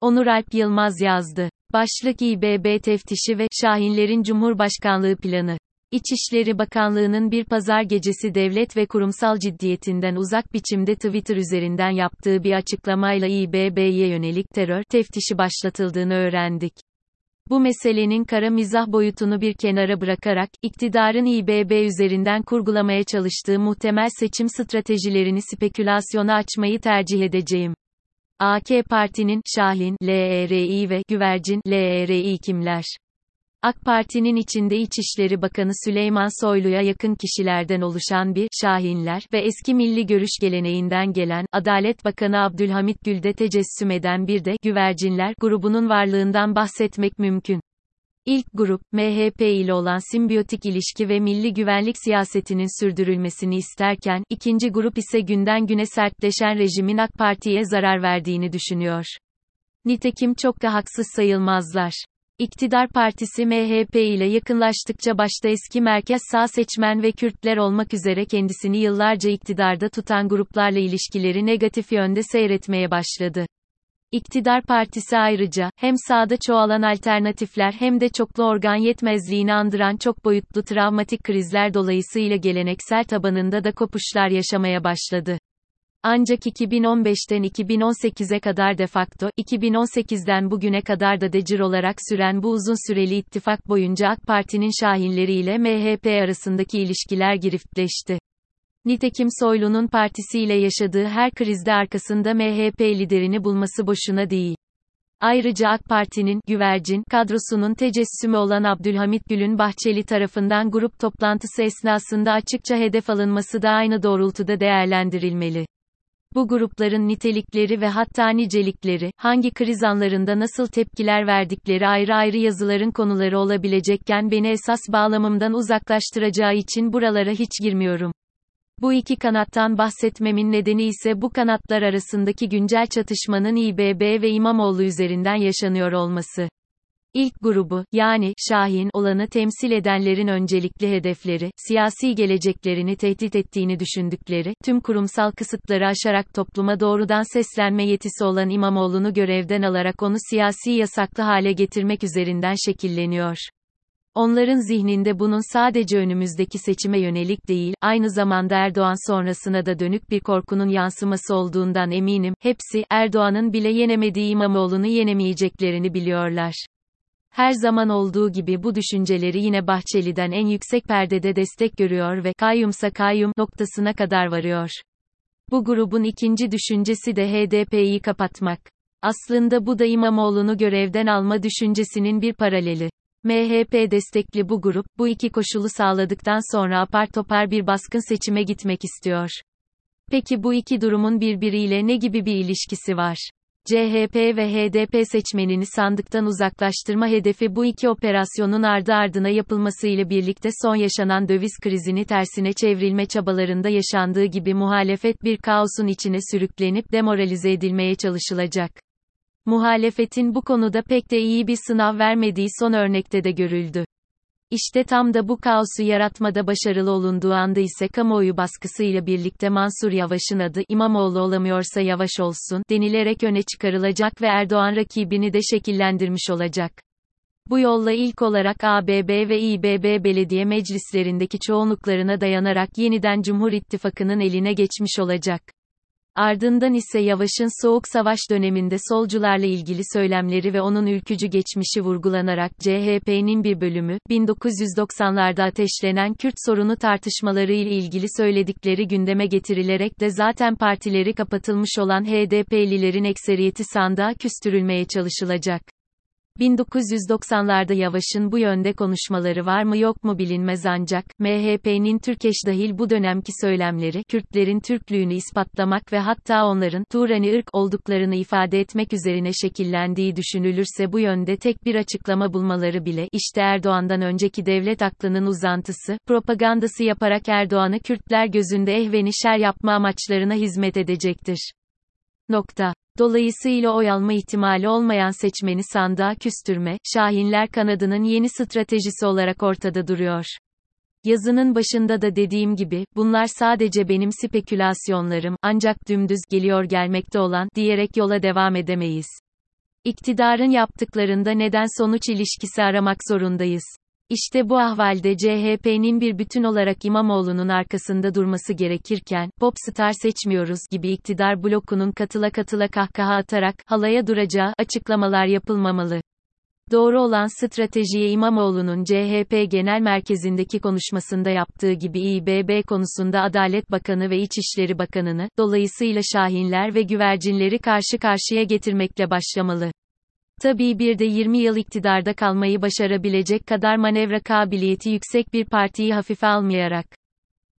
Onur Alp Yılmaz yazdı. Başlık İBB teftişi ve Şahinlerin Cumhurbaşkanlığı planı. İçişleri Bakanlığı'nın bir pazar gecesi devlet ve kurumsal ciddiyetinden uzak biçimde Twitter üzerinden yaptığı bir açıklamayla İBB'ye yönelik terör teftişi başlatıldığını öğrendik. Bu meselenin kara mizah boyutunu bir kenara bırakarak, iktidarın İBB üzerinden kurgulamaya çalıştığı muhtemel seçim stratejilerini spekülasyona açmayı tercih edeceğim. AK Parti'nin, Şahin, LERİ ve Güvercin, LERİ kimler? AK Parti'nin içinde İçişleri Bakanı Süleyman Soylu'ya yakın kişilerden oluşan bir Şahinler ve eski milli görüş geleneğinden gelen Adalet Bakanı Abdülhamit Gül'de tecessüm eden bir de Güvercinler grubunun varlığından bahsetmek mümkün. İlk grup, MHP ile olan simbiyotik ilişki ve milli güvenlik siyasetinin sürdürülmesini isterken, ikinci grup ise günden güne sertleşen rejimin AK Parti'ye zarar verdiğini düşünüyor. Nitekim çok da haksız sayılmazlar. İktidar partisi MHP ile yakınlaştıkça başta eski merkez sağ seçmen ve Kürtler olmak üzere kendisini yıllarca iktidarda tutan gruplarla ilişkileri negatif yönde seyretmeye başladı. İktidar partisi ayrıca, hem sağda çoğalan alternatifler hem de çoklu organ yetmezliğini andıran çok boyutlu travmatik krizler dolayısıyla geleneksel tabanında da kopuşlar yaşamaya başladı. Ancak 2015'ten 2018'e kadar de facto, 2018'den bugüne kadar da decir olarak süren bu uzun süreli ittifak boyunca AK Parti'nin şahinleri ile MHP arasındaki ilişkiler giriftleşti. Nitekim Soylu'nun partisiyle yaşadığı her krizde arkasında MHP liderini bulması boşuna değil. Ayrıca AK Parti'nin güvercin kadrosunun tecessümü olan Abdülhamit Gül'ün Bahçeli tarafından grup toplantısı esnasında açıkça hedef alınması da aynı doğrultuda değerlendirilmeli. Bu grupların nitelikleri ve hatta nicelikleri, hangi kriz anlarında nasıl tepkiler verdikleri ayrı ayrı yazıların konuları olabilecekken beni esas bağlamımdan uzaklaştıracağı için buralara hiç girmiyorum. Bu iki kanattan bahsetmemin nedeni ise bu kanatlar arasındaki güncel çatışmanın İBB ve İmamoğlu üzerinden yaşanıyor olması. İlk grubu, yani, Şahin olanı temsil edenlerin öncelikli hedefleri, siyasi geleceklerini tehdit ettiğini düşündükleri, tüm kurumsal kısıtları aşarak topluma doğrudan seslenme yetisi olan İmamoğlu'nu görevden alarak onu siyasi yasaklı hale getirmek üzerinden şekilleniyor. Onların zihninde bunun sadece önümüzdeki seçime yönelik değil, aynı zamanda Erdoğan sonrasına da dönük bir korkunun yansıması olduğundan eminim, hepsi, Erdoğan'ın bile yenemediği İmamoğlu'nu yenemeyeceklerini biliyorlar. Her zaman olduğu gibi bu düşünceleri yine Bahçeli'den en yüksek perdede destek görüyor ve kayyumsa kayyum noktasına kadar varıyor. Bu grubun ikinci düşüncesi de HDP'yi kapatmak. Aslında bu da İmamoğlu'nu görevden alma düşüncesinin bir paraleli. MHP destekli bu grup, bu iki koşulu sağladıktan sonra apar topar bir baskın seçime gitmek istiyor. Peki bu iki durumun birbiriyle ne gibi bir ilişkisi var? CHP ve HDP seçmenini sandıktan uzaklaştırma hedefi bu iki operasyonun ardı ardına yapılmasıyla birlikte son yaşanan döviz krizini tersine çevrilme çabalarında yaşandığı gibi muhalefet bir kaosun içine sürüklenip demoralize edilmeye çalışılacak. Muhalefetin bu konuda pek de iyi bir sınav vermediği son örnekte de görüldü. İşte tam da bu kaosu yaratmada başarılı olunduğu anda ise kamuoyu baskısıyla birlikte Mansur Yavaş'ın adı İmamoğlu olamıyorsa Yavaş olsun denilerek öne çıkarılacak ve Erdoğan rakibini de şekillendirmiş olacak. Bu yolla ilk olarak ABB ve İBB belediye meclislerindeki çoğunluklarına dayanarak yeniden Cumhur İttifakı'nın eline geçmiş olacak. Ardından ise Yavaş'ın Soğuk Savaş döneminde solcularla ilgili söylemleri ve onun ülkücü geçmişi vurgulanarak CHP'nin bir bölümü, 1990'larda ateşlenen Kürt sorunu tartışmaları ile ilgili söyledikleri gündeme getirilerek de zaten partileri kapatılmış olan HDP'lilerin ekseriyeti sandığa küstürülmeye çalışılacak. 1990'larda Yavaş'ın bu yönde konuşmaları var mı yok mu bilinmez ancak, MHP'nin Türkeş dahil bu dönemki söylemleri, Kürtlerin Türklüğünü ispatlamak ve hatta onların, Turani ırk olduklarını ifade etmek üzerine şekillendiği düşünülürse bu yönde tek bir açıklama bulmaları bile, işte Erdoğan'dan önceki devlet aklının uzantısı, propagandası yaparak Erdoğan'ı Kürtler gözünde ehveni şer yapma amaçlarına hizmet edecektir. Nokta. Dolayısıyla oy alma ihtimali olmayan seçmeni sandığa küstürme, Şahinler kanadının yeni stratejisi olarak ortada duruyor. Yazının başında da dediğim gibi, bunlar sadece benim spekülasyonlarım, ancak dümdüz geliyor gelmekte olan, diyerek yola devam edemeyiz. İktidarın yaptıklarında neden-sonuç ilişkisi aramak zorundayız. İşte bu ahvalde CHP'nin bir bütün olarak İmamoğlu'nun arkasında durması gerekirken, popstar seçmiyoruz gibi iktidar blokunun katıla katıla kahkaha atarak, halaya duracağı açıklamalar yapılmamalı. Doğru olan stratejiye İmamoğlu'nun CHP Genel Merkezi'ndeki konuşmasında yaptığı gibi İBB konusunda Adalet Bakanı ve İçişleri Bakanı'nı, dolayısıyla Şahinler ve güvercinleri karşı karşıya getirmekle başlamalı. Tabii bir de 20 yıl iktidarda kalmayı başarabilecek kadar manevra kabiliyeti yüksek bir partiyi hafife almayarak.